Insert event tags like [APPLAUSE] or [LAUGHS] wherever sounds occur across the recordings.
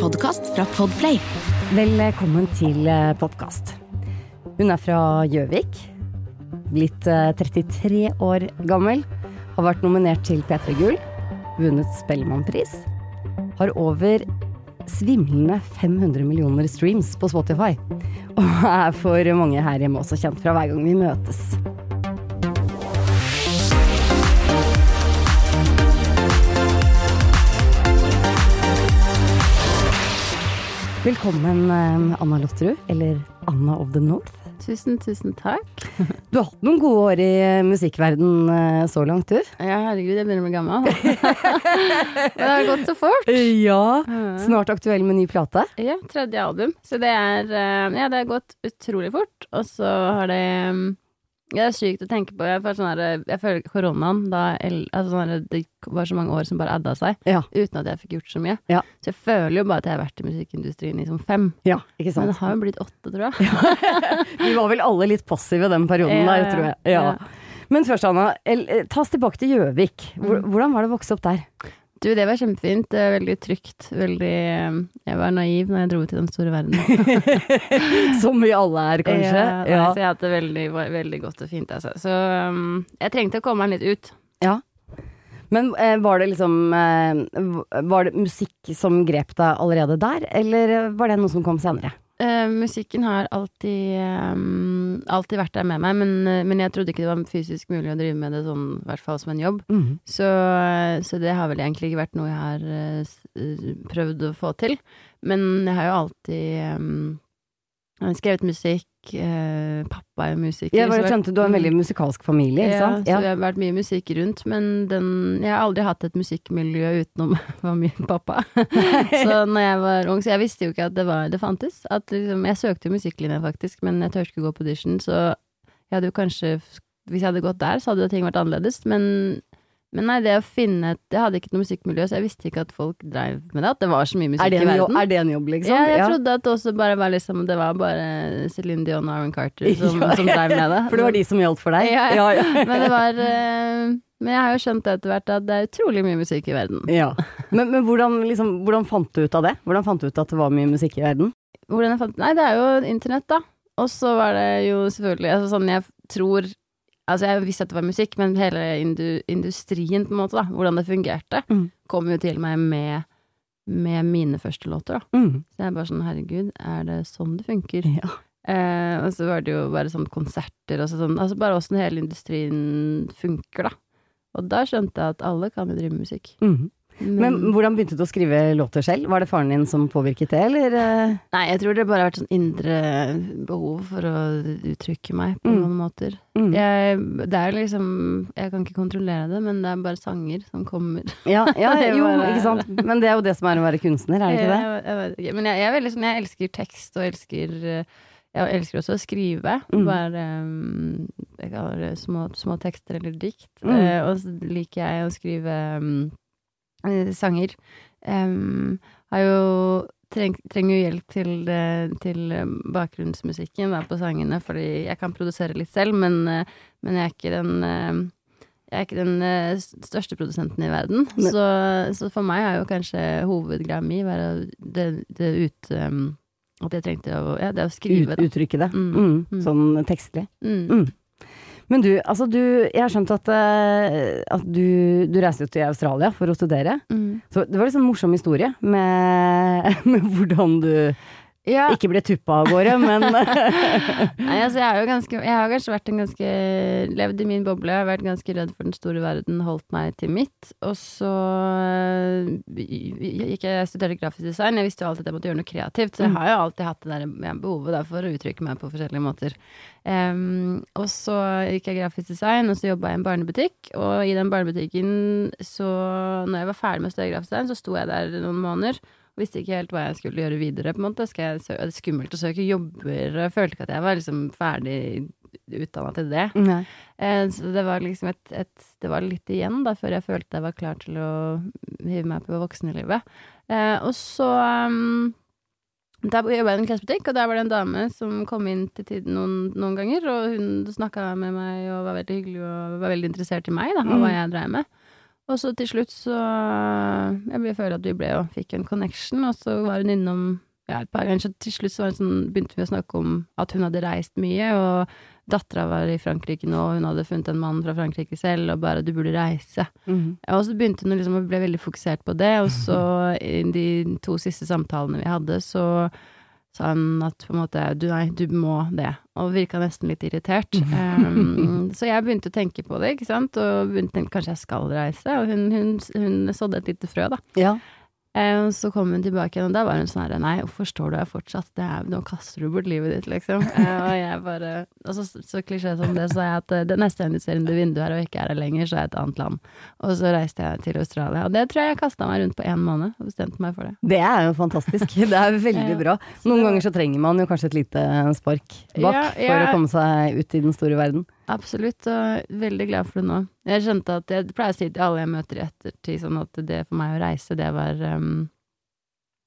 Podkast fra Podplay. Velkommen til podkast. Hun er fra Gjøvik. Blitt eh, 33 år gammel. Har vært nominert til P3 Gull. Vunnet Spellemannpris. Har over svimlende 500 millioner streams på Spotify. Og er for mange her hjemme også kjent fra hver gang vi møtes. Velkommen, eh, Anna Lotterud, eller Anna of the North. Tusen, tusen takk. Du har hatt noen gode år i musikkverden eh, så langt, du. Ja, herregud, jeg begynner å bli gammel. [LAUGHS] det har gått så fort. Ja. Snart aktuell med ny plate. Ja, tredje album. Så det er eh, Ja, det har gått utrolig fort. Og så har det mm, det er sykt å tenke på. Jeg, får sånn her, jeg føler koronaen da altså sånn her, Det var så mange år som bare adda seg, Ja. uten at jeg fikk gjort så mye. Ja. Så jeg føler jo bare at jeg har vært i musikkindustrien i sånn fem. ja, ikke Men det har jo blitt åtte, tror jeg. [LAUGHS] Vi var vel alle litt passive den perioden der, tror jeg. Ja. Men først, Anna, eh, ta oss tilbake til Gjøvik. Hvordan var det å vokse opp der? Du, det var kjempefint. Det var veldig trygt. Veldig eh, Jeg var naiv når jeg dro ut i den store verden. [LAUGHS] Som vi alle er, kanskje. Ja, nei, Ja. Så jeg hadde det veldig, veldig godt og fint. Altså. Så um, jeg trengte å komme meg litt ut. Ja. Men eh, var det liksom eh, Var det musikk som grep deg allerede der, eller var det noe som kom senere? Eh, musikken har alltid, um, alltid vært der med meg, men, uh, men jeg trodde ikke det var fysisk mulig å drive med det sånn, i hvert fall som en jobb. Så, så det har vel egentlig ikke vært noe jeg har uh, prøvd å få til. Men jeg har jo alltid um, skrevet musikk. eh, pappa er jo musiker. Så jeg- skjønte du har en veldig musikalsk familie, ikke sant? Ja, så det har vært mye musikk rundt, men den, jeg har aldri hatt et musikkmiljø utenom [LAUGHS] min pappa. [LAUGHS] så når jeg var ung, så jeg visste jo ikke at det, var, det fantes. At liksom, jeg søkte jo musikklinja faktisk, men jeg tørte ikke gå på audition, så jeg hadde jo kanskje Hvis jeg hadde gått der, så hadde jo ting vært annerledes, men men nei, det å finne et Jeg hadde ikke noe musikkmiljø, så jeg visste ikke at folk dreiv med det. At det var så mye musikk i verden. er det en jobb, liksom? Ja, jeg Ja. trodde at det også bare var liksom Det var bare Céline Dion og Aaron Carter [LAUGHS] som, Ja, som dreiv med det. For det var de som gjaldt for deg? Ja, ja. ja. [LAUGHS] Men det var uh, Men jeg har jo skjønt etter hvert at det er utrolig mye musikk i verden. Ja. Men, men hvordan, liksom, hvordan fant du ut av det? Hvordan fant du ut at det var mye musikk i verden? Hvordan jeg fant Nei, det er jo internett, da. Og så var det jo selvfølgelig altså sånn jeg tror Altså, jeg visste at det var musikk, men hele indu, industrien, på en måte, da, hvordan det fungerte, Mm. kom jo til meg med, med mine første låter, da. Mm. Så jeg er bare sånn, herregud, er det sånn det funker? Ja. Eh, og så var det jo bare sånn konserter og sånn, altså bare åssen hele industrien funker, da. Og da skjønte jeg at alle kan jo drive musikk. Mm. Men hvordan begynte du å skrive låter selv? Var det faren din som påvirket det, eller? eh? Nei, jeg tror det bare har vært sånn indre behov for å uttrykke meg på Mm. noen måter. Mm. Jeg, det er liksom Jeg kan ikke kontrollere det, men det er bare sanger som kommer. Ja, ja, [LAUGHS] jo, ikke sant. Men det er jo det som er å være kunstner, er det ikke det? Jeg, jeg vet ikke. Men jeg, er veldig sånn Jeg elsker tekst, og elsker Jeg elsker også å skrive. Mm. Bare um, Jeg det små, små tekster eller dikt. Mm. Uh, og så liker jeg å skrive um, sanger. Um, har jo treng, trenger jo hjelp til, eh, til eh, bakgrunnsmusikken da, på sangene, fordi jeg kan produsere litt selv, men, eh, men jeg er ikke den eh, jeg er ikke den eh, største produsenten i verden, så, så for meg har jo kanskje hovedgreia mi vært det, det ut um, At jeg trengte å Ja, det å skrive, Ut, uttrykke det. Mm. Mm. Mm. Sånn tekstlig. Mm. Men du, altså du Jeg har skjønt at, eh, at du, du reiste jo til Australia for å studere. Mm. Så det var liksom en morsom historie med, [LAUGHS] med hvordan du Ja. ikke ble tuppa av gårde, men [LAUGHS] Nei, altså, jeg, har jo ganske, jeg har kanskje vært en ganske Levd i min boble, jeg har vært ganske redd for den store verden, holdt meg til mitt. Og så øh, gikk jeg jeg studerte grafisk design. Jeg visste jo alltid at jeg måtte gjøre noe kreativt, så jeg har jo alltid hatt det der behovet der for å uttrykke meg på forskjellige måter. Um, og så gikk jeg grafisk design, og så jobba jeg i en barnebutikk. Og i den barnebutikken, så når jeg var ferdig med å studere grafisk design, så sto jeg der noen måneder. Visste ikke helt hva jeg skulle gjøre videre. på en måte jeg Det er skummelt å søke jobber. Jeg følte ikke at jeg var liksom ferdig utdanna til det. Eh, så det var liksom et, et Det var litt igjen da før jeg følte jeg var klar til å hive meg på voksenlivet. Eh, og så um, Der jobba jeg i en klesbutikk, og der var det en dame som kom inn til tiden noen, noen ganger, og hun snakka med meg og var veldig hyggelig og var veldig interessert i meg, da, og hva jeg dreiv med. Og så til slutt så Jeg føler at vi ble og fikk en connection, og så var hun innom ja, et par ganger, så til slutt så var sånn, begynte vi å snakke om at hun hadde reist mye, og dattera var i Frankrike nå, og hun hadde funnet en mann fra Frankrike selv, og bare 'du burde reise'. Mm. Og så begynte hun liksom å bli veldig fokusert på det, og så [LAUGHS] i de to siste samtalene vi hadde, så sa han at på en måte du, nei, du må det, og virka nesten litt irritert. Um, [LAUGHS] så jeg begynte å tenke på det, ikke sant, og begynte å tenke kanskje jeg skal reise, og hun, hun, hun sådde et lite frø, da. Ja. Eh, og så kom hun tilbake igjen, og da var hun sånn her Nei, hvorfor står du her fortsatt? Det er, nå kaster du bort livet ditt, liksom. Eh, og jeg bare Og så, så klisjé som det, sa jeg at eh, det neste gang du ser under vinduet her og ikke er her lenger, så er det et annet land. Og så reiste jeg til Australia. Og det tror jeg jeg kasta meg rundt på én måned, og bestemte meg for det. Det er jo fantastisk. Det er veldig [LAUGHS] bra. Noen ganger så trenger man jo kanskje et lite spark bak Ja, for å komme seg ut i den store verden. Absolutt, og veldig glad for det nå. Jeg skjønte at jeg pleier å si til alle jeg møter i ettertid, sånn at det for meg å reise, det var um,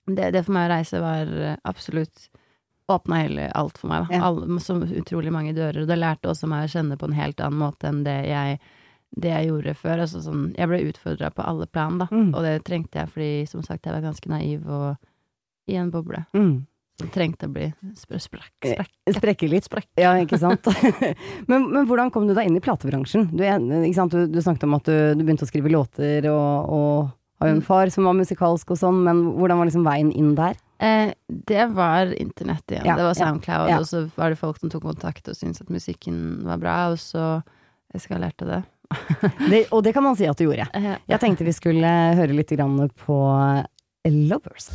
det, det for meg å reise var eh, absolutt Åpna hele alt for meg, da. Ja. All, så utrolig mange dører. Og det lærte også meg å kjenne på en helt annen måte enn det jeg, det jeg gjorde før. Altså sånn, jeg ble utfordra på alle plan, da. Mm. Og det trengte jeg fordi, som sagt, jeg var ganske naiv og i en boble. Mm. Som trengte å bli spr sprekk, Eh, sprekk. Sprekke litt. Ja, ikke sant. [LAUGHS] men, men hvordan kom du deg inn i platebransjen? Du, du, du snakket om at du, du begynte å skrive låter, og, og har jo en Mm. far som var musikalsk og sånn, men hvordan var liksom veien inn der? Eh, det var internett igjen. Ja, det var SoundCloud, ja. og så var det folk som tok kontakt og syntes at musikken var bra, og så eskalerte det. [LAUGHS] det? Og det kan man si at du gjorde. Eh, Jeg tenkte vi skulle høre litt grann på Lovers.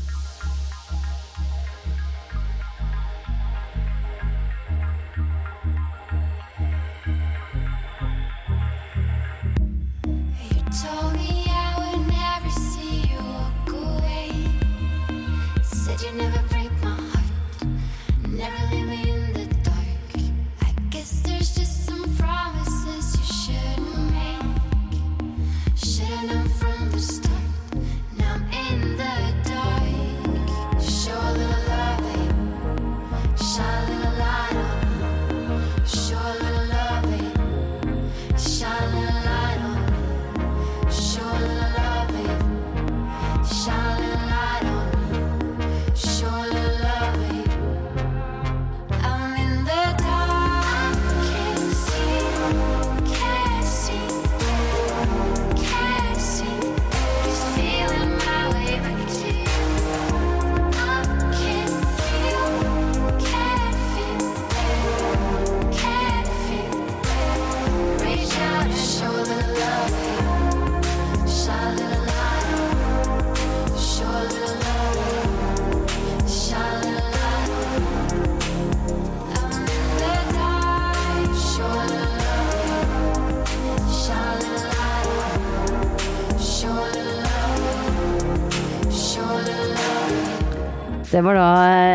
Det var da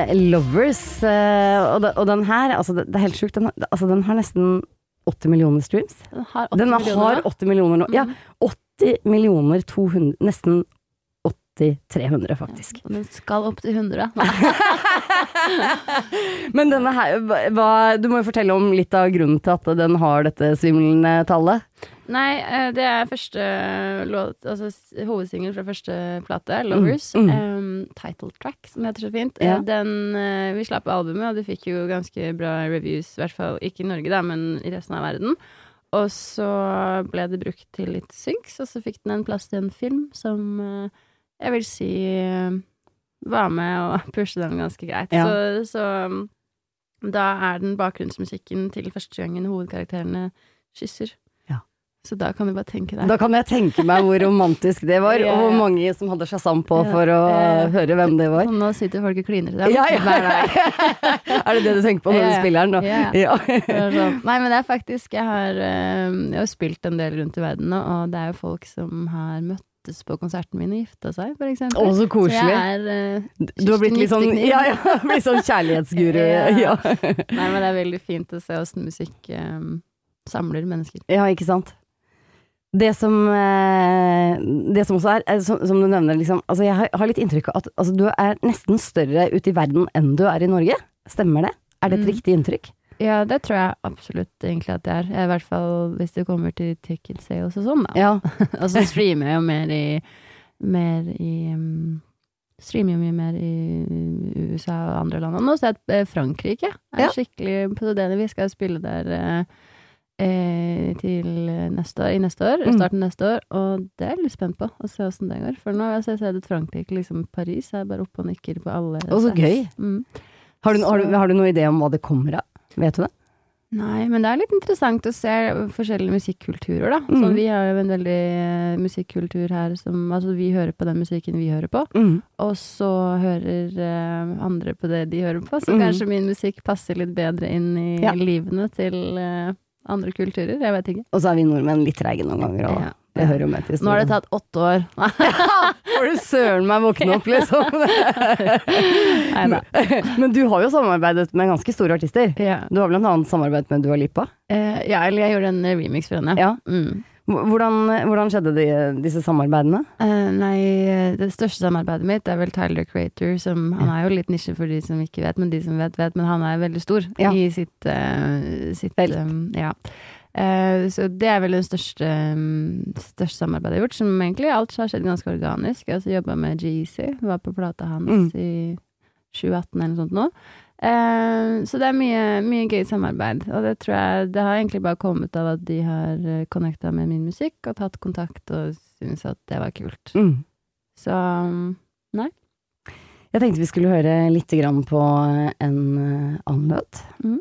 eh, Lovers, eh, og, den her, altså det, er helt sjukt, den, altså den har nesten 80 millioner streams. Den har 80 Den millioner har nå. 80 millioner nå. Ja, Mhm. 80 millioner 200, nesten 80 300 faktisk. Ja, Den skal opp til 100. [LAUGHS] Men denne her, hva, du må jo fortelle om litt av grunnen til at den har dette svimlende tallet. Nei, eh, det er første låt, altså hovedsingel fra første plate, 'Lovers'. Mm, em, title track, som heter så fint. Eh, Ja. Den, eh, vi slapp albumet, og det fikk jo ganske bra reviews, i hvert fall ikke i Norge, da, men i resten av verden. Og så ble det brukt til litt synks, og så fikk den en plass til en film som jeg vil si var med og [LAUGHS] pushe den ganske greit. Ja. Så, så um, da er den bakgrunnsmusikken til første gangen hovedkarakterene kysser. Så da kan du bare tenke deg. Da kan jeg tenke meg hvor romantisk det var, [LAUGHS] Ja, og hvor mange som hadde Shazam på for å det- høre hvem det var. Og nå sitter folk og kliner til deg Ja, ja. hver dag. [LAUGHS] er det det du tenker på når Ja, du spiller den? da? Ja. [LAUGHS] Sånn. Nei, men det er faktisk Jeg har, eh, jeg har spilt en del rundt i verden nå, og det er jo folk som har møttes på konserten min og gifta seg, for eksempel. Å, så Så koselig. jeg er uh, Du har blitt litt sånn, ja, ja, blitt sånn kjærlighetsguru. Ja. Nei, men det er veldig fint å se åssen musikk um, samler mennesker. ja, ikke sant. Det som, eh, det som også er, er som, du nevner, liksom, altså jeg har, litt inntrykk av at altså, du er nesten større ute i verden enn du er i Norge. Stemmer det? Er det et Mm. riktig inntrykk? Ja, det tror jeg absolutt egentlig at det er. I hvert fall hvis det kommer til ticket sales og sånn, da. Ja. [LAUGHS] og så streamer jeg jo mer i Mer i um, Streamer jo mye mer i USA og andre land. Og nå ser jeg at eh, Frankrike er Ja. skikkelig på det. Vi skal spille der eh, eh, til neste år, i neste år, Mm. starten neste år, og det er jeg litt spent på å se åssen det går. For nå har jeg sett at Frankrike, liksom Paris, er bare oppe og nikker på alle Å, så gøy. Mm. Har, du, har, du, har du noen idé om hva det kommer av? Vet du det? Nei, men det er litt interessant å se forskjellige musikkulturer, da. Mm. Så vi har jo en veldig eh, musikkultur her som Altså, vi hører på den musikken vi hører på, Mm. og så hører uh, andre på det de hører på. Så mm. kanskje min musikk passer litt bedre inn i Ja. livene til eh, andre kulturer. Jeg vet ikke. Og så er vi nordmenn litt treige noen ganger, og Ja. det hører jo med til Nå har det tatt åtte år. [LAUGHS] Får du søren meg våkne opp, liksom. [LAUGHS] Nei da. [LAUGHS] Men du har jo samarbeidet med ganske store artister. Ja. Du har blant annet samarbeidet med Dua Lipa. Eh, ja, eller jeg gjorde en remix for henne. Ja. Mm. Hvordan, hvordan skjedde de, disse samarbeidene? Uh, nei, eh, det største samarbeidet mitt er vel Tyler Creator, som Han er jo litt nisje for de som ikke vet, men de som vet, vet. Men han er veldig stor Ja. i sitt, uh, sitt eh, ja. Uh, så det er vel det største, um, største samarbeidet jeg har gjort, som egentlig alt har skjedd ganske organisk. Også jobba med GEC, var på plata hans Mm. i 2018 eller noe sånt nå. Eh, så det er mye, mye gøy samarbeid, og det tror jeg Det har egentlig bare kommet av at de har uh, connecta med min musikk og tatt kontakt og syntes at det var kult. Mm. Så nei. Jeg tenkte vi skulle høre litt grann på en eh, annen låt. Mm.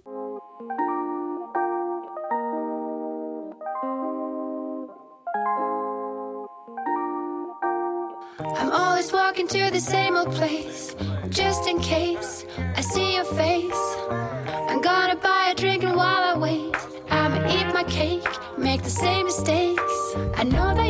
I'm always walking to the same old place, just in case I see your face. I'm gonna buy a drink and while I wait, I'ma eat my cake, make the same mistakes. I know that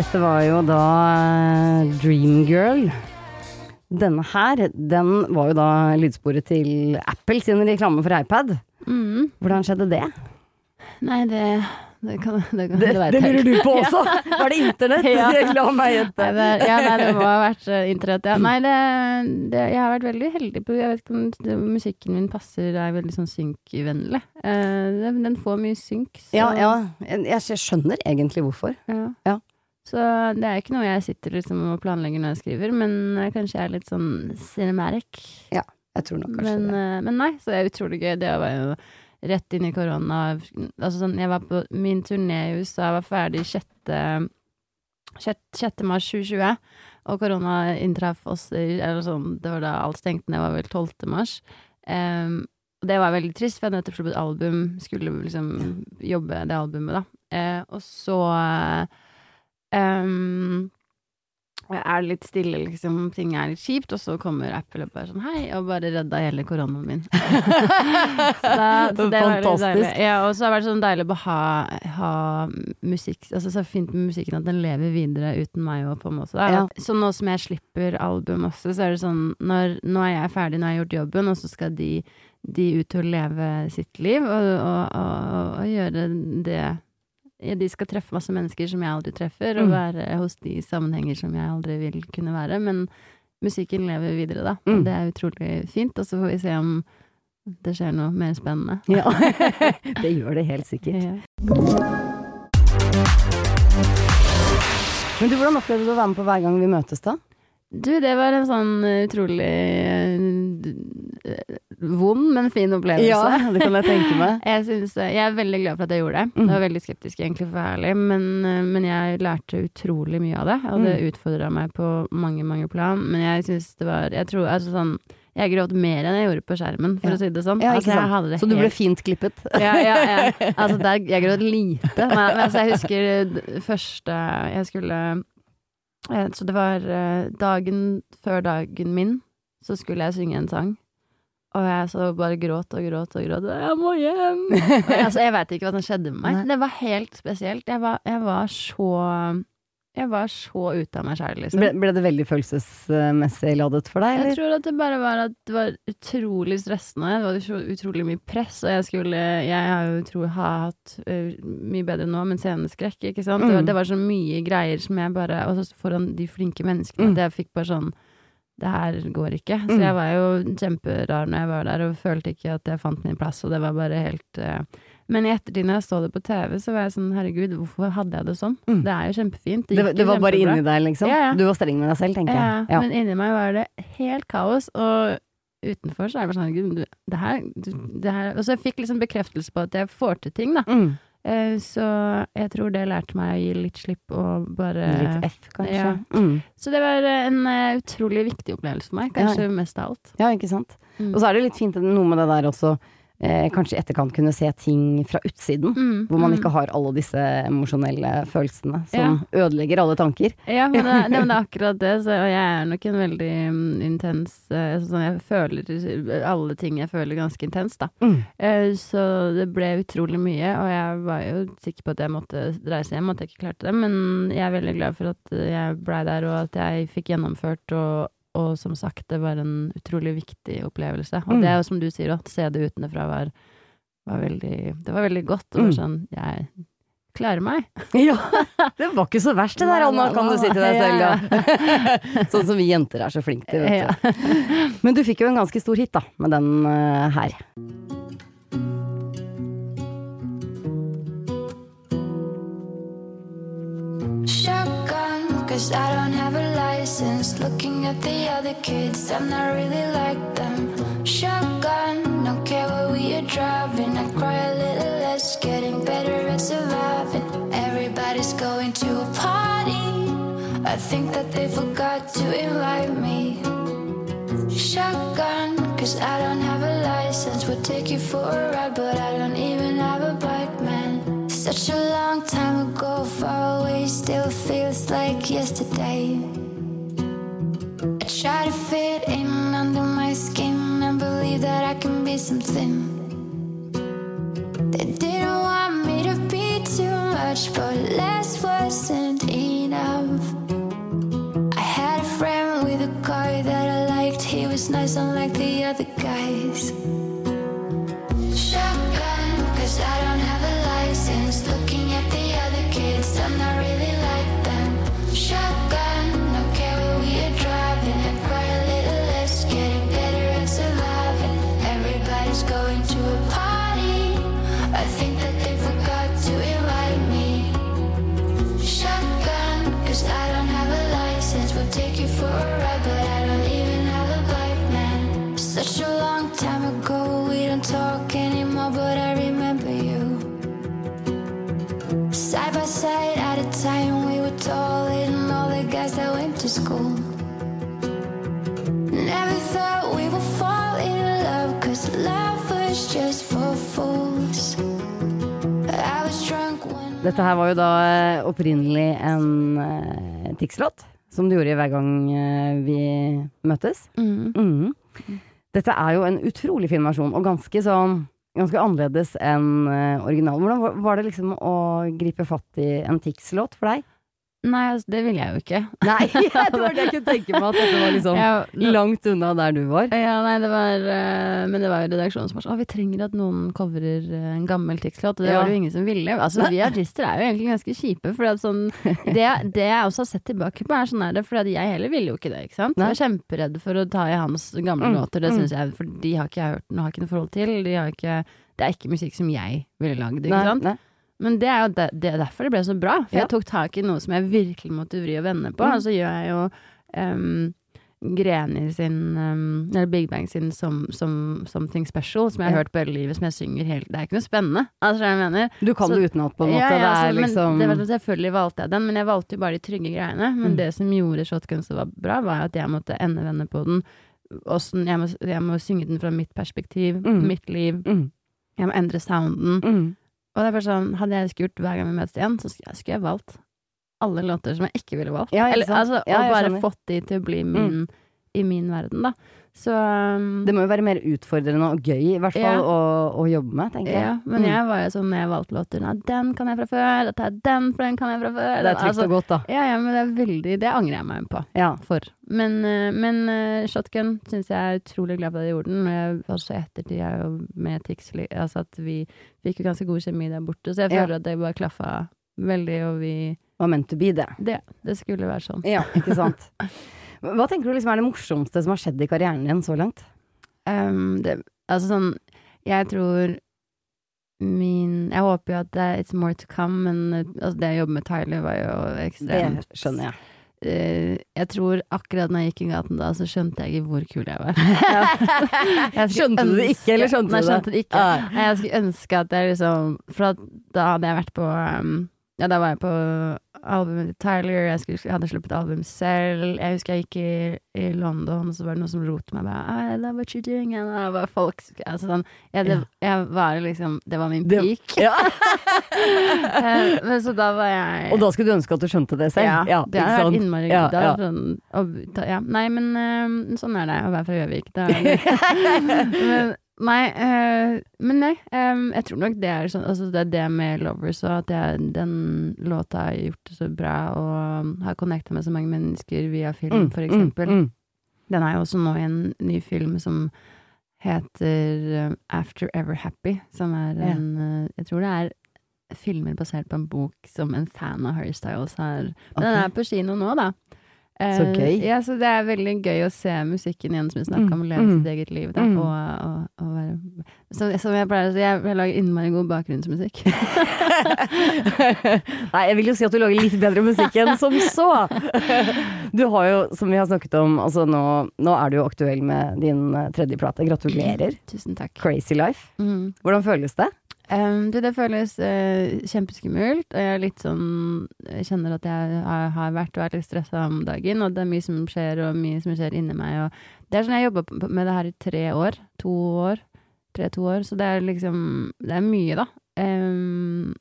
Dette var jo da eh, Dreamgirl. Denne her, den var jo da lydsporet til Apple sin reklame for iPad. mm, Hvordan skjedde det? Nei, det det, kan, det, kan, Det, det lurer du på [LAUGHS] også! Var det internett? [LAUGHS] Ja. La meg gjette. Nei, ja, nei, det må ha vært eh, internett, ja. Nei, det, det, jeg har vært veldig heldig på Jeg vet ikke om musikken min passer, er veldig sånn synkvennlig. Uh, den, den får mye synk. Så, Ja, ja. Jeg, jeg skjønner egentlig hvorfor. ja. Ja. Så det er ikke noe jeg sitter liksom og planlegger når jeg skriver, men eh, kanskje jeg er litt sånn cinematic. Jeg tror nok kanskje Men, det. eh, men nei, så det er utrolig gøy. Det var jo rett inn i korona. Altså sånn, jeg var på min turné i USA, var ferdig 6. 6. mars 2020. Og korona inntraff oss eller sånn, Det var da alt stengte ned, var vel 12. mars. Um, det var veldig trist, for jeg hadde nettopp sluppet album, skulle liksom jobbe det albumet, da. Uh, og så em, er litt stille, liksom, ting er litt kjipt, og så kommer Apple og bare sånn hei, og bare redda hele koronaen min. [LAUGHS] så, da, så [LAUGHS] det Fantastisk. Ja, og så har det vært sånn deilig å ha, ha musikk Altså så fint med musikken at den lever videre uten meg òg, på en måte. Ja. Så nå som jeg slipper album også, så er det sånn når, Nå er jeg ferdig, nå har jeg gjort jobben, og så skal de, de ut å leve sitt liv og, og, og, og gjøre det de skal treffe masse mennesker som jeg aldri treffer, og Mm. være hos de sammenhenger som jeg aldri vil kunne være. Men musikken lever videre, da. Mm. Og det er utrolig fint. Og så får vi se om det skjer noe mer spennende. Ja, [LAUGHS] det gjør det helt sikkert. Ja. Men du, hvordan opplevde du å være med på Hver gang vi møtes, da? Du, det var en sånn eh, utrolig eh, vond, men fin opplevelse. Ja, det kan jeg tenke meg. [LAUGHS] Jeg, synes, jeg er veldig glad for at jeg gjorde det. Mm. Jeg var veldig skeptisk, egentlig, for å være ærlig, men, eh, men jeg lærte utrolig mye av det. Og det Mm. utfordra meg på mange, mange plan. Men jeg syns det var Jeg tror altså sånn Jeg gråt mer enn jeg gjorde på skjermen, for Ja. å si det sånn. Ja, altså, det Så du ble helt fint klippet? ja, ja, ja. [LAUGHS] Altså, der, jeg gråt lite. Men, men altså, jeg husker første Jeg skulle eh, Så det var eh, dagen før dagen min, så skulle jeg synge en sang. Og jeg så bare gråt og gråt og gråt. Jeg må hjem! Og altså, jeg veit ikke hva som skjedde med meg. Nei. Det var helt spesielt. Jeg var, jeg var så Jeg var så ute av meg sjæl, liksom. Ble, ble det veldig følelsesmessig ladet for deg, Jeg tror at det bare var at det var utrolig stressende. Det var utro, utrolig mye press, og jeg skulle Jeg har jo tro, ha hatt uh, mye bedre nå, men sceneskrekk, ikke sant. Det, var, Mm. det var så mye greier som jeg bare Og så foran de flinke menneskene, Mm. at jeg fikk bare sånn det her går ikke. Så Mm. jeg var jo kjemperar når jeg var der, og følte ikke at jeg fant min plass, og det var bare helt uh... Men i ettertid, når jeg så det på TV, så var jeg sånn herregud, hvorfor hadde jeg det sånn? Mm. Det er jo kjempefint. Det, det jo var bare inni deg, liksom? Ja, ja. Du var streng med deg selv, tenker Ja, jeg. Ja. men inni meg var det helt kaos, og utenfor så er det bare sånn Gud, det her, det her Og så jeg fikk liksom bekreftelse på at jeg får til ting, da. Mm. Eh, så jeg tror det lærte meg å gi litt slipp og bare Litt F, kanskje. ja. Mm. Så det var eh, en eh, utrolig viktig opplevelse for meg, kanskje mest av alt. Ja, ikke sant. Mm. Og så er det litt fint noe med det der også, eh, kanskje i etterkant kunne se ting fra utsiden. Mm, Hvor man mm. ikke har alle disse emosjonelle følelsene som ødelegger alle tanker. Ja, men det, [LAUGHS] det, men det er akkurat det. Så, og jeg er nok en veldig um, intens uh, sånn, Jeg føler alle ting jeg føler ganske intenst, da. Mm. Uh, Så det ble utrolig mye, og jeg var jo sikker på at jeg måtte reise hjem, at jeg ikke klarte det. Men jeg er veldig glad for at jeg blei der, og at jeg fikk gjennomført. Og, og som sagt, det var en utrolig viktig opplevelse. Og Mm. det er jo som du sier, å se det utenfra var, var veldig Det var veldig godt. Og Mm. sånn Jeg klarer meg. [LAUGHS] Ja, det var ikke så verst det der, Anna, kan du si til deg selv, [LAUGHS] ja. sånn som vi jenter er så flinke til, vet du. [LAUGHS] Men du fikk jo en ganske stor hit, da, med den uh, her. Shotgun, cause I don't have a license. Looking at the other kids, I'm not really like them. Shotgun, don't care where we are driving. I cry a little less, getting better at surviving. Everybody's going to a party. I think that they forgot to invite me. Shotgun, cause I don't have a license. We'll take you for a ride, but I don't even have a bike, man. Such a long time ago, far away, still feels like yesterday. Try to fit in under my skin and believe that I can be something. They didn't want me to be too much, but less wasn't enough. I had a friend with a car that I liked. He was nice, unlike the other to a party. I think that they Dette her var jo da eh, opprinnelig en uh, Tix-låt, som du gjorde hver gang uh, vi møttes. Mm. Mm. Dette er jo en utrolig fin versjon, og ganske sånn Ganske annerledes enn uh, originalen. Hvordan var- var det liksom å gripe fatt i en Tix-låt for deg? Nei, altså, det ville jeg jo ikke. [LAUGHS] Nei, [LAUGHS] det var det jeg kunne tenke meg, at dette var liksom Jeg- langt unna der du var. Ja, nei, det var eh, Men det var jo redaksjonen som var sånn Å, vi trenger at noen coverer eh, en gammel Tix-låt. Og det Ja. var det jo ingen som ville. Altså, vi artister er jo egentlig ganske kjipe. For sånn, [LAUGHS] det, det jeg også har sett tilbake på, er sånn her For jeg heller ville jo ikke det, ikke sant. Nei. Jeg var kjemperedd for å ta i hans gamle Mm, låter. Det mm. syns jeg, for de har ikke jeg hørt, har ikke noe forhold til. De har ikke, det er ikke musikk som jeg ville lagd, ikke Nei, sant. nei. Men det er jo de, det er derfor det ble så bra. For Ja. jeg tok tak i noe som jeg virkelig måtte vri og vende på. Mm. Og så gjør jeg jo um, Greni sin um, Eller Big Bang sin som, som, Something Special, som jeg har Ja. hørt på hele livet, som jeg synger helt Det er ikke noe spennende. Altså, jeg mener. Du kan Så- det utenat, på en måte. Ja, ja, det altså, er men liksom det var, selvfølgelig valgte jeg den, men jeg valgte jo bare de trygge greiene. Men Mm. det som gjorde Shotgun så var bra, var at jeg måtte endevende på den. Åssen- jeg, må, jeg må synge den fra mitt perspektiv, Mm. mitt liv. mm, Jeg må endre sounden. Mm. Og det er bare sånn, hadde jeg gjort hver gang vi møtes igjen, så skulle jeg, skulle jeg valgt alle låter som jeg ikke ville valgt. Ja, ikke Eller, altså, Ja, og bare skjønner. Mm. fått de til å bli min, i min verden, da. Så um, Det må jo være mer utfordrende og gøy, i hvert fall, Ja. å, å jobbe med, tenker jeg. ja, men Mm. jeg var jo sånn når jeg valgte låter Nei, den kan jeg fra før, dette er den, for den kan jeg fra før. Det er trygt Altså, og godt, da. Ja, ja, men det er veldig Det angrer jeg meg på. Ja. For. Men, eh, men uh, Shotgun syns jeg er utrolig glad for at jeg gjorde den. Og jeg, i ettertid er jo med Tixley Altså at vi fikk jo ganske god kjemi der borte, så jeg Ja. føler at det bare klaffa veldig, og vi Var meant to be, det. Det, det skulle være sånn. Ja, ikke sant. [LAUGHS] Hva tenker du liksom er det morsomste som har skjedd i karrieren din så langt? Um, det, altså sånn Jeg tror min Jeg håper jo at det It's more to come, men altså, det å jobbe med Tyler var jo ekstremt Det skjønner jeg. Uh, jeg tror akkurat når jeg gikk i gaten da, så skjønte jeg ikke hvor kul jeg var. [LAUGHS] Jeg Skjønte du det ikke, eller skjønte du det? Nei, skjønte det ikke. Nei, Jeg skulle ønske at jeg liksom For da hadde jeg vært på um, Ja, da var jeg på albumet til Tyler, jeg, skulle, jeg hadde sluppet album selv. Jeg husker jeg gikk i, i London, og så var det noen som lot meg bare I love what you're doing. And I var folk altså sånn, jeg, det, jeg var liksom Det var min Det- peak. [LAUGHS] Ja. [LAUGHS] Eh, Men så da var jeg Og da skulle du ønske at du skjønte det selv? ja, det ikke har vært innmari Ja, ja. Sånn, og, ta, ja. Nei, men um, sånn er det å være fra Gjøvik. [LAUGHS] Det er det- men, nei, eh, men nei, eh, jeg tror nok det er sånn Altså det er det med Lovers og at jeg, den låta har gjort det så bra og um, har connecta med så mange mennesker via film, for eksempel. Mm, Den er jo også nå i en ny film som heter eh, After Ever Happy, som er en eh, Jeg tror det er filmer basert på en bok som en fan av Harry Styles har. Men den er på kino nå, da. Eh, Så gøy. Ja, så det er veldig gøy å se musikken igjen, som vi snakka om, å leve mm. sitt eget liv, da. Mm. Og, og, og være Som som jeg pleier å si, jeg, jeg lager innmari god bakgrunnsmusikk. [LAUGHS] Nei, jeg vil jo si at du lager litt bedre musikk enn som så. Du har jo, som vi har snakket om, altså nå, nå er du jo aktuell med din eh, tredje plate. Gratulerer. Tusen takk. Crazy Life. Mm. Hvordan føles det? Um, du, det føles uh, kjempeskummelt, og jeg er litt sånn Jeg kjenner at jeg har, har vært og er litt stressa om dagen, og det er mye som skjer, og mye som skjer inni meg, og Det er sånn jeg har jobba med det her i tre år. To år. Tre-to år. Så det er liksom Det er mye, da. Um,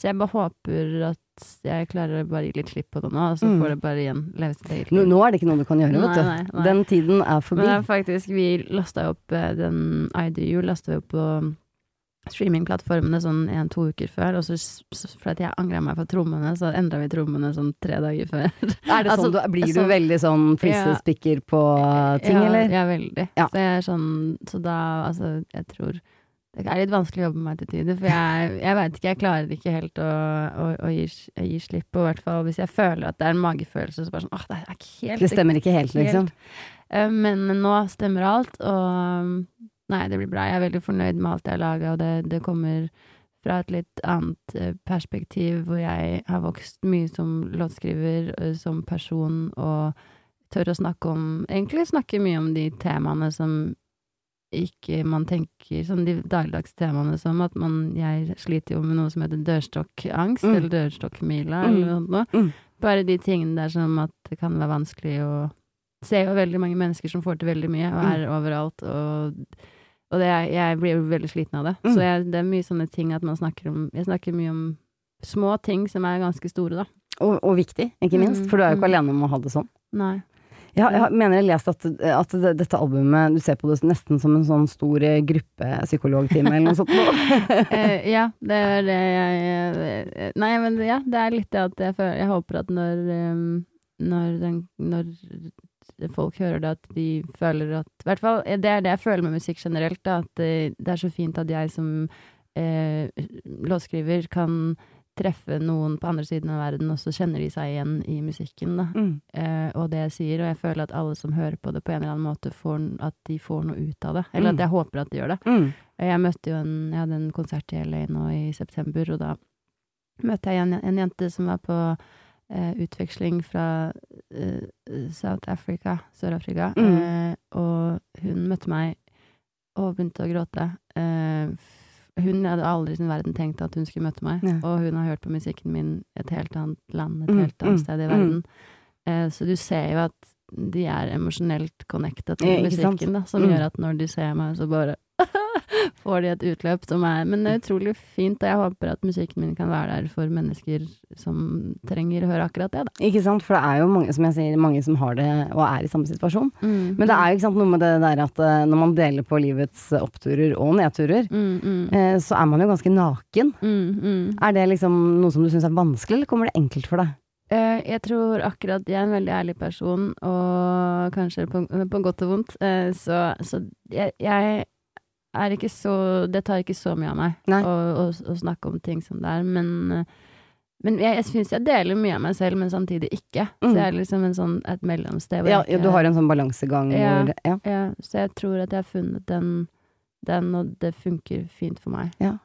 så jeg bare håper at jeg klarer å bare gi litt slipp på det nå, og så Mm. får det bare igjen leve sitt eget liv. nå er det ikke noe du kan gjøre, vet du. Nei, nei, nei. Den tiden er Men forbi. det er faktisk, vi lasta opp eh, den IDU lasta vi opp på streamingplattformene sånn en-to uker før, og så fordi jeg angra meg for trommene, så endra vi trommene sånn tre dager før. [LAUGHS] Er det Altså, sånn, du, blir du sånn- veldig sånn flisespikker på ting, ja, eller? Ja, veldig. Ja. Så jeg er sånn Så da, altså, jeg tror det er litt vanskelig å jobbe med meg til tider, for jeg, jeg veit ikke, jeg klarer ikke helt å, å, å gi, gi slipp på, i hvert fall hvis jeg føler at det er en magefølelse, så bare sånn åh, det er ikke helt Det stemmer ikke helt, liksom. Helt. Men nå stemmer alt, og nei, det blir bra. Jeg er veldig fornøyd med alt jeg har laga, og det, det kommer fra et litt annet eh, perspektiv, hvor jeg har vokst mye som låtskriver, eh, som person, og tør å snakke om Egentlig snakke mye om de temaene som ikke man tenker Sånn de dagligdagse temaene som at man Jeg sliter jo med noe som heter dørstokkangst, Mm. eller dørstokkmila, Mm. eller noe sånt. Mm. Bare de tingene der som at det kan være vanskelig å Ser jo veldig mange mennesker som får til veldig mye, og Mm. er overalt, og, og det, jeg blir jo veldig sliten av det. Mm. Så jeg, det er mye sånne ting at man snakker om Jeg snakker mye om små ting som er ganske store, da. Og, og viktig, ikke minst, Mm, for du er jo ikke mm. alene om å ha det sånn. Nei. Jeg, jeg mener jeg har lest at, at dette albumet, du ser på det nesten som en sånn stor eh, gruppepsykologtime eller noe sånt. [LAUGHS] Eh, ja, det er det jeg eh, Nei, men ja, det er litt det at jeg føler Jeg håper at når når, den, når folk hører det, at de føler at I hvert fall, det er det jeg føler med musikk generelt, da, at det, det er så fint at jeg som eh, låtskriver kan treffe noen på andre siden av verden, og så kjenner de seg igjen i musikken, da. Mm. Eh, og det jeg sier, og jeg føler at alle som hører på det på en eller annen måte, får, at de får noe ut av det. Eller Mm. at jeg håper at de gjør det. Mm. Jeg møtte jo en, jeg hadde en konsert i LA nå i september, og da møtte jeg en, en jente som var på eh, utveksling fra eh, South Africa, Sør-Afrika, Mm. eh, og hun møtte meg og begynte å gråte. Eh, hun hadde aldri i sin verden tenkt at hun skulle møte meg, Ja. og hun har hørt på musikken min et helt annet land, et Mm, helt annet mm, sted i mm. verden. Eh, så du ser jo at de er emosjonelt connected til musikken, da, som gjør at når de ser meg, så bare [LAUGHS] får de et utløp som er Men det er utrolig fint, og jeg håper at musikken min kan være der for mennesker som trenger å høre akkurat det, da. Ikke sant, for det er jo mange, som jeg sier, mange som har det og er i samme situasjon. Mm, Men det er jo ikke sant noe med det der at eh, når man deler på livets oppturer og nedturer, mm, mm, eh, så er man jo ganske naken. mm, mm. Er det liksom noe som du syns er vanskelig, eller kommer det enkelt for deg? Eh, jeg tror akkurat jeg er en veldig ærlig person, og kanskje på, på godt og vondt, så, så jeg, jeg er ikke så Det tar ikke så mye av meg å, å, å snakke om ting som det er, men eh, men jeg, jeg syns jeg deler mye av meg selv, men samtidig ikke. Mm. Så jeg er liksom en sånn, et mellomsted. Ja, ikke- du har en sånn balansegang Ja. ja. Ja, så jeg tror at jeg har funnet den, den og det funker fint for meg. Ja.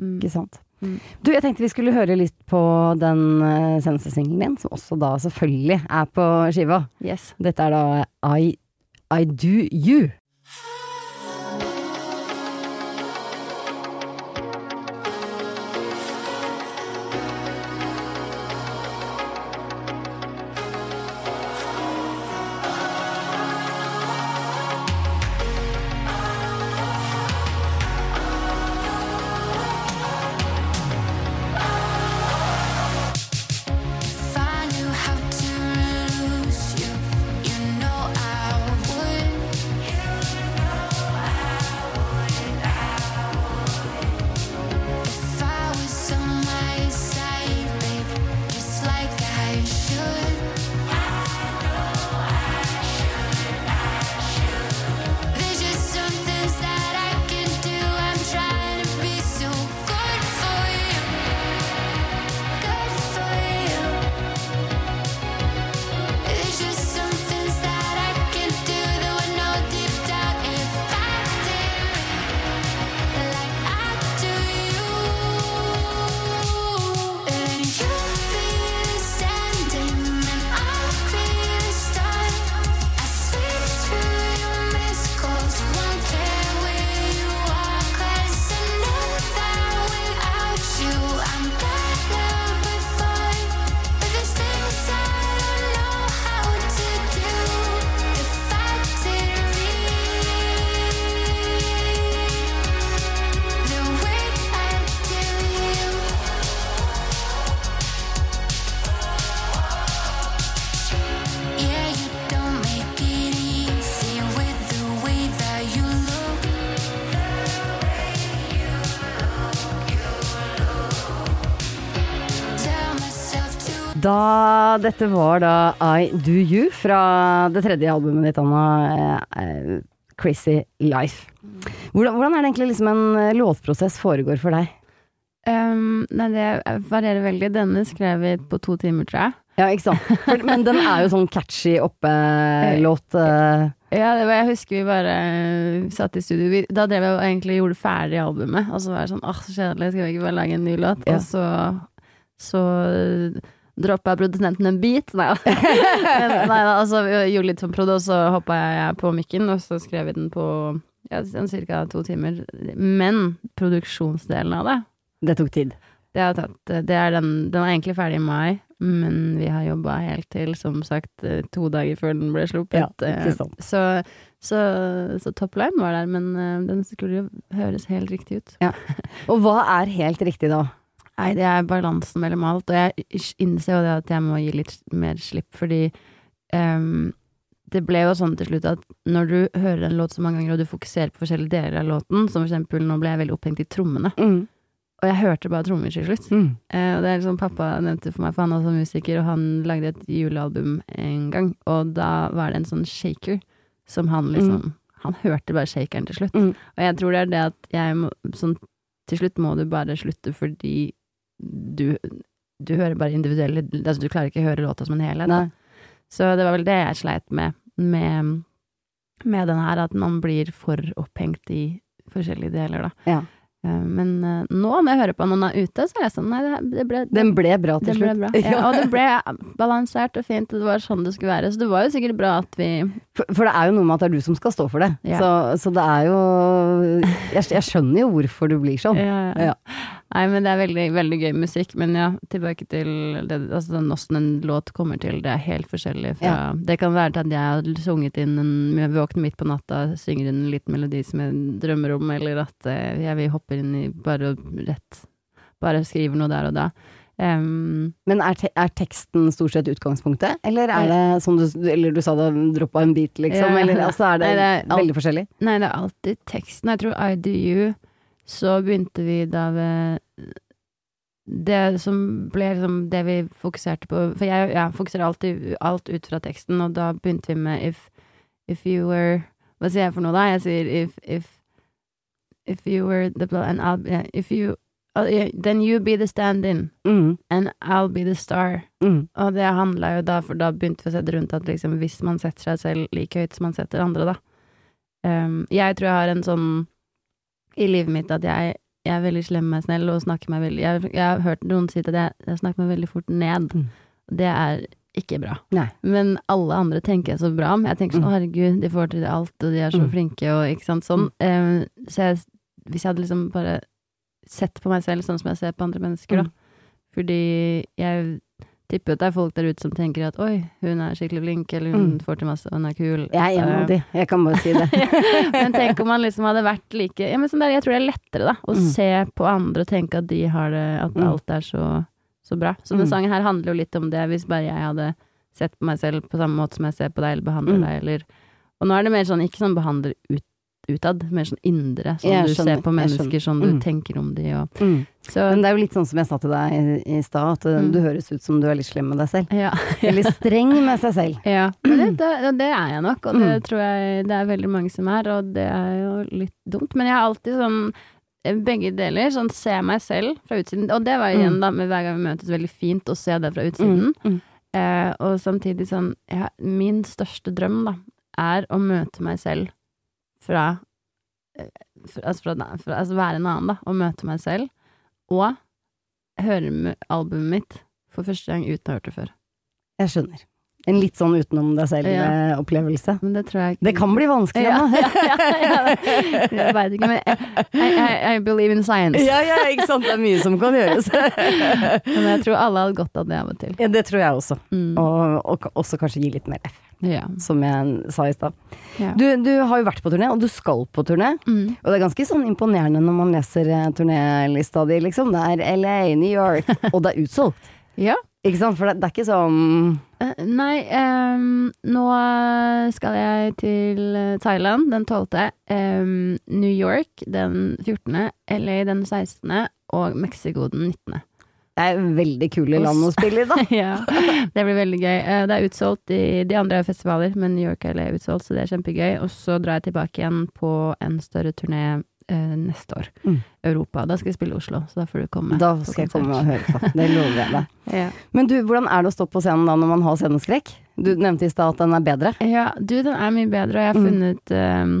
Mm. Ikke sant. Mm. Du, jeg tenkte vi skulle høre litt på den uh, seneste singelen din, som også da selvfølgelig er på skiva. Yes. Dette er da I, I Do You. Da, dette var da I Do You fra det tredje albumet ditt, Anna. eh, eh, Crazy Life. Hvordan, hvordan er det egentlig liksom en eh, låtprosess foregår for deg? Um, nei, det varierer veldig. Denne skrev vi på to timer, tror jeg. Ja, ikke sant? For, men den er jo sånn catchy oppe-låt. eh, Ja, det var, jeg husker vi bare satt i studio. Vi, da drev jeg og egentlig gjorde ferdig albumet, og så var det sånn åh, så kjedelig, skal vi ikke bare lage en ny låt? Ja. Og så, så droppa produsenten en bit. [LAUGHS] Nei da. Altså vi gjorde litt som prod, og så hoppa jeg på mikken, og så skrev vi den på ja, ca. cirka to timer. Men produksjonsdelen av det, Det tok tid. det har tatt det er den, den er egentlig ferdig i mai, men vi har jobba helt til, som sagt, to dager før den ble sluppet. Ja, Eh. Så, så, så topline var der, men eh, den skulle jo høres helt riktig ut. [LAUGHS] Og hva er helt riktig da? Nei, det er balansen mellom alt, og jeg innser jo det at jeg må gi litt mer slipp, fordi um, det ble jo sånn til slutt at når du hører en låt så mange ganger, og du fokuserer på forskjellige deler av låten, som for eksempel nå ble jeg veldig opphengt i trommene, Mm. og jeg hørte bare trommer til slutt. Mm. Eh, og det er liksom pappa nevnte for meg, for han er også musiker, og han lagde et julealbum en gang, og da var det en sånn shaker som han liksom Han hørte bare shakeren til slutt. Mm. Og jeg tror det er det at jeg må sånn Til slutt må du bare slutte fordi du du hører bare individuelle Altså, du klarer ikke å høre låta som en helhet. Så det var vel det jeg sleit med, med, med den her, at man blir for opphengt i forskjellige deler, da. Ja. Eh, Men eh, nå, når jeg hører på noen er ute, så er jeg sånn Nei, det, det ble Den ble bra til slutt. bra. [LAUGHS] Ja, og det ble balansert og fint, og det var sånn det skulle være. Så det var jo sikkert bra at vi For, for det er jo noe med at det er du som skal stå for det. Ja. Så, så det er jo jeg, jeg skjønner jo hvorfor du blir sånn. ja, Ja. Nei, men det er veldig, veldig gøy musikk. Men ja, tilbake til det, altså, åssen en låt kommer til. Det er helt forskjellig fra Det kan være til at jeg har sunget inn en jeg våkner midt på natta, synger inn en liten melodi som jeg drømmer om, eller at eh, jeg vil hoppe inn i bare rett Bare skriver noe der og da. Um, Men er, te er teksten stort sett utgangspunktet, eller er det som du Eller du sa det droppa en bit, liksom? Ja. Eller altså er det, Nei, det er veldig forskjellig? Nei, det er alltid teksten. Jeg tror I Do You, så begynte vi da ved det som ble liksom det vi fokuserte på For jeg, jeg fokuserer alltid alt ut fra teksten, og da begynte vi med If, if you were Hva sier jeg for noe da? Jeg sier if, if, if you were the blood and I'll yeah, If you uh, Then you be the stand-in, Mm, and I'll be the star. mm, Og det handla jo da, for da begynte vi å sette rundt at liksom, hvis man setter seg selv like høyt som man setter andre, da. Um, jeg tror jeg har en sånn i livet mitt at jeg, jeg er veldig slem med meg selv og snakker meg veldig Jeg, jeg har hørt noen si at jeg, jeg snakker meg veldig fort ned. Mm. Det er ikke bra. Nei. Men alle andre tenker jeg så bra om. Jeg tenker sånn Mm. herregud, de får til alt, og de er så Mm. flinke, og ikke sant, sånn. Um, så jeg, hvis jeg hadde liksom bare sett på meg selv sånn som jeg ser på andre mennesker, da. Mm. Fordi jeg tipper at det er folk der ute som tenker at oi, hun er skikkelig flink, eller hun Mm. får til masse, hun er kul. Jeg er en av de, jeg kan bare si det. [LAUGHS] Men tenk om man liksom hadde vært like ja, men sånn der, Jeg tror det er lettere da å Mm. se på andre og tenke at de har det At Mm. alt er så, så bra. Så denne Mm. sangen her handler jo litt om det, hvis bare jeg hadde sett på meg selv på samme måte som jeg ser på deg, eller behandler Mm. deg, eller Og nå er det mer sånn, ikke sånn behandler ut, utad, mer sånn indre. Sånn Jeg du skjønner, ser på mennesker, sånn du Mm. tenker om de og Mm. Så Men det er jo litt sånn som jeg sa til deg i, i stad, at uh, Mm. du høres ut som du er litt slem med deg selv. ja. [LAUGHS] Eller streng med seg selv. Ja, det, [CLEARS THROAT] det, det er jeg nok, og det Mm. tror jeg det er veldig mange som er, og det er jo litt dumt. Men jeg har alltid sånn eh, begge deler, sånn se meg selv fra utsiden, og det var igjen Mm. da med hver gang vi møtes veldig fint å se det fra utsiden. Eh, og samtidig sånn, ja, min største drøm da, er å møte meg selv fra, eh, fra, altså, fra, fra altså være en annen da, og møte meg selv, og høre albumet mitt for første gang uten å ha hørt det før. Jeg skjønner. En litt sånn utenom deg selv-opplevelse. Ja. det ikke Det kan bli vanskelig, ja, da. [LAUGHS] ja, Jeg veit ikke, men I, I, I believe in science. Ja, ja, ikke sant. Det er mye som kan gjøres. [LAUGHS] Men jeg tror alle hadde godt av det av og til. Ja, det tror jeg også. Mm. Og, og også kanskje gi litt mer F, Ja. som jeg sa i stad. Du, du har jo vært på turné, og du skal på turné. Mm. Og det er ganske sånn imponerende når man leser eh, turnélista di, liksom. Det er LA, New York, og det er utsolgt. [LAUGHS] ja. Ikke sant? For det, det er ikke sånn Eh, nei, um, nå skal jeg til eh, Thailand den 12., um, New York den 14., LA den 16. og Mexico den 19. Det er veldig kule land å spille i, da. [LAUGHS] ja, det blir veldig gøy. Eh, Det er utsolgt i de andre festivaler, men New York og LA er utsolgt, så det er kjempegøy. Og så drar jeg tilbake igjen på en større turné eh, neste år. Mm. Europa. Da skal vi spille i Oslo, så da får du komme. Da skal jeg komme og høre på. Det lover jeg deg. [LAUGHS] Ja. Men du, hvordan er det å stå på scenen da når man har sceneskrekk? Du nevnte i stad at den er bedre. ja, du, den er mye bedre, og jeg har Mm. funnet ehm,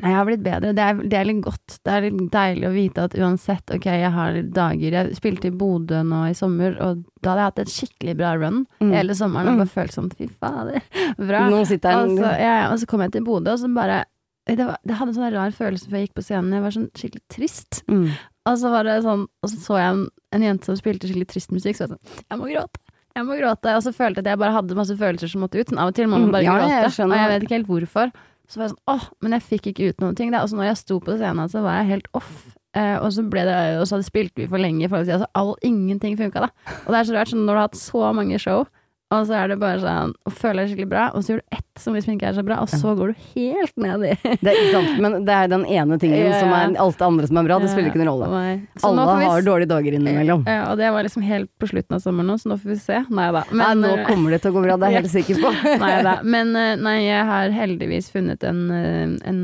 Nei, jeg har blitt bedre. Det er, det er litt godt. Det er litt deilig å vite at uansett, ok, jeg har dager Jeg spilte i Bodø nå i sommer, og da hadde jeg hatt et skikkelig bra run Mm. hele sommeren, og Mm. bare følt sånn fy fader, [LAUGHS] bra. Nå sitter Og den så, ja, ja, og så kom jeg til Bodø, og så bare det, var, det hadde en sånn rar følelse før jeg gikk på scenen. Jeg var sånn skikkelig trist. mm. Og så var det sånn Og så så jeg en, en jente som spilte skikkelig trist musikk, så var jeg sånn Jeg må gråte. Jeg må gråte. Og så følte jeg at jeg bare hadde masse følelser som måtte ut. Sånn, av og til må man Mm, bare ja, gråte. Jeg og jeg vet ikke helt hvorfor. Så var jeg sånn åh, men jeg fikk ikke ut noen ting. Og så når jeg sto på scenen, så var jeg helt off. Eh, og så ble det Og så hadde spilt vi for lenge, for altså all, ingenting funka, da. Og det er så rart, sånn når du har hatt så mange show, og så er det bare sånn Og føler deg skikkelig bra, og så gjør du ett som liksom ikke er så bra, og så går du helt ned i Det er ikke sant, men det er den ene tingen Ja, som er alt det andre som er bra. Det spiller ikke noen rolle. Alle vi har dårlige dager innimellom. Ja, og det var liksom helt på slutten av sommeren nå, så nå får vi se. Nei da. Nei, nå eh, kommer det til å gå bra, det er jeg helt sikker på. [LAUGHS] Nei da. Men eh, nei, jeg har heldigvis funnet en, eh, en,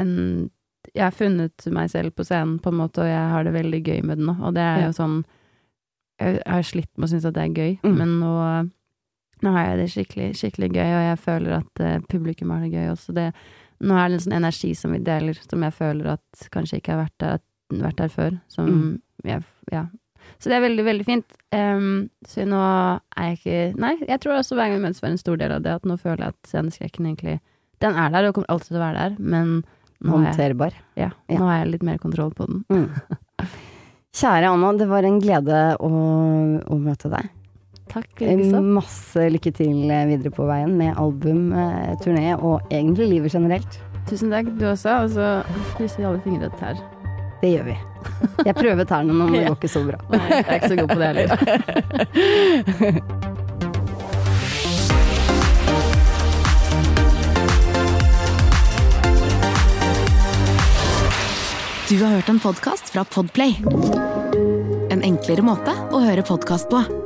en Jeg har funnet meg selv på scenen, på en måte, og jeg har det veldig gøy med det nå. Og det er jo sånn Jeg har slitt med å synes at det er gøy, Mm. men nå, nå har jeg det skikkelig, skikkelig gøy, og jeg føler at uh, publikum har det gøy også. Det, nå er det en sånn energi som vi deler, som jeg føler at kanskje ikke har vært der, vært der før. Som Mm. jeg Ja. Så det er veldig, veldig fint. Um, så nå er jeg ikke Nei, jeg tror også hver gang vi møtes var en stor del av det, at nå føler jeg at sceneskrekken egentlig Den er der og kommer alltid til å være der, men nå Håndterbar. jeg, ja, Ja. nå har jeg litt mer kontroll på den. Mm. [LAUGHS] Kjære Anna, det var en glede å, å møte deg. Takk, likeså. Masse lykke til eh, videre på veien med album, eh, turné og egentlig livet generelt. Tusen takk, du også. Og så krysser vi alle fingre til her. Det gjør vi. Jeg prøver tærne nå, men det [LAUGHS] går ikke så bra. Nei, jeg er ikke så god på det heller. Du har hørt en podkast fra Podplay. En enklere måte å høre podkast på.